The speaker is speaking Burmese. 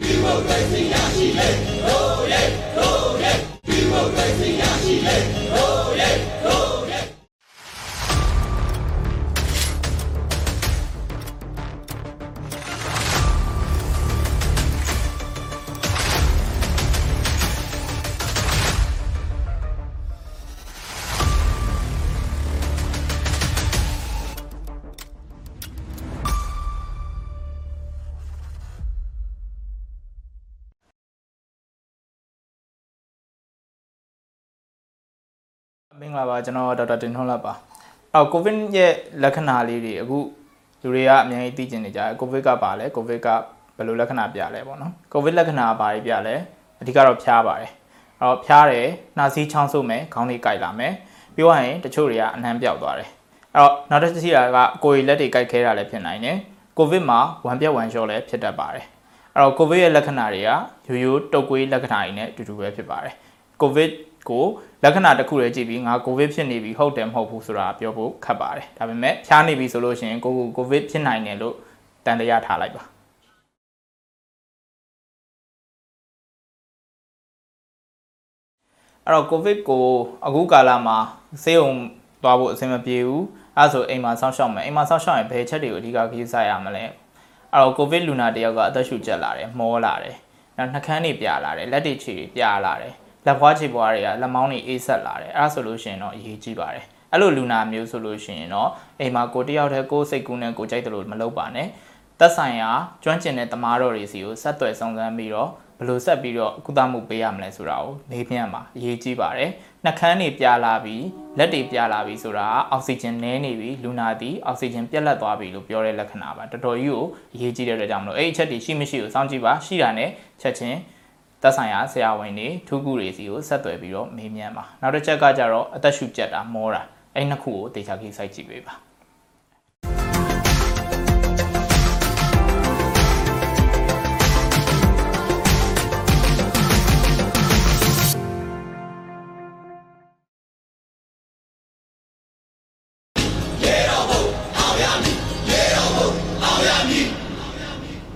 မ င်္ဂလာပါကျွန်တော်ဒေါက်တာတင်ထွန်းလတ်ပါအော်ကိုဗစ်ရဲ့လက္ခဏာလေးတွေအခုလူတွေကအများကြီးသိကျင်နေကြတယ်ကိုဗစ်ကပါလဲကိုဗစ်ကဘယ်လိုလက္ခဏာပြလဲပေါ့နော်ကိုဗစ်လက္ခဏာကဘာတွေပြလဲအဓိကတော့ဖျားပါတယ်အဲ့တော့ဖျားတယ်နှာစေးချောင်းဆိုးမယ်ခေါင်းတွေကိုက်လာမယ်ပြောရရင်တချို့တွေကအနှမ်းပြောက်သွားတယ်အဲ့တော့နောက်တစ်ချက်ရှိတာကကိုယ်ရည်လက်တွေကိုက်ခဲတာလည်းဖြစ်နိုင်တယ်ကိုဗစ်မှာဝမ်ပြက်ဝမ်လျှော့လည်းဖြစ်တတ်ပါတယ်အဲ့တော့ကိုဗစ်ရဲ့လက္ခဏာတွေကရိုးရိုးတုပ်ကွေးလက္ခဏာတွေနဲ့အတူတူပဲဖြစ်ပါတယ်ကိုဗစ် ကိုလက္ခဏာတစ်ခုတည်းကြည့်ပြီးငါကိုဗစ်ဖြစ်နေပြီဟုတ်တယ်မဟုတ်ဘူးဆိုတာပြောဖို့ခက်ပါတယ်ဒါပေမဲ့ဖျားနေပြီဆိုလို့ရှိရင်ကိုကိုကိုဗစ်ဖြစ်နိုင်တယ်လို့တန်တရားထားလိုက်ပါအဲ့တော့ကိုဗစ်ကိုအခုကာလမှာဆေးရုံသွားဖို့အဆင်မပြေဘူးအဲ့ဒါဆိုအိမ်မှာစောင့်ရှောက်မယ်အိမ်မှာစောင့်ရှောက်ရင်ဘယ်ချက်တွေကိုအဓိကခရီးစားရမလဲအဲ့တော့ကိုဗစ်လူနာတယောက်ကအသက်ရှူကျက်လာတယ်မောလာတယ်နောက်နှာခမ်းတွေပြလာတယ်လက်တွေခြေတွေပြလာတယ် လက်ဖွားခြေဖွားတွေကလက်မောင်းတွေအေးဆက်လာတယ်အဲ့ဒါဆိုလို့ရှိရင်တော့အရေးကြီးပါတယ်အဲ့လိုလူနာမျိုးဆိုလို့ရှိရင်တော့အိမ်မှာကိုတယောက်တည်းကိုယ်စိတ်ကူးနဲ့ကိုကြိုက်တယ်လို့မလုပ်ပါနဲ့သက်ဆိုင်ရာကျွမ်းကျင်တဲ့တမားတော်တွေစီကိုဆက်သွယ်ဆောင်စမ်းပြီးတော့ဘယ်လိုဆက်ပြီးတော့ကုသမှုပေးရမလဲဆိုတာကိုမေးမြန်းပါအရေးကြီးပါတယ်နှာခမ်းတွေပြလာပြီးလက်တွေပြလာပြီးဆိုတာကအောက်ဆီဂျင်နည်းနေပြီလူနာသည်အောက်ဆီဂျင်ပြတ်လတ်သွားပြီလို့ပြောတဲ့လက္ခဏာပါတော်တော်ကြီးကိုအရေးကြီးတဲ့အတွက်ကြောင့်မလို့အဲ့ဒီအချက်တွေရှိမရှိကိုစောင့်ကြည့်ပါရှိတာနဲ့ချက်ချင်း သက်ဆိုင်ရာဆရာဝန်တွေထူးကူတွေစီကိုဆက်သွယ်ပြီးတော့မေးမြန်းပါနောက်တစ်ချက်ကကြတော့အသက်ရှူကျက်တာမောတာအဲ့နှစ်ခုကိုတေချာကြီးစိုက်ကြည့်ပေးပါ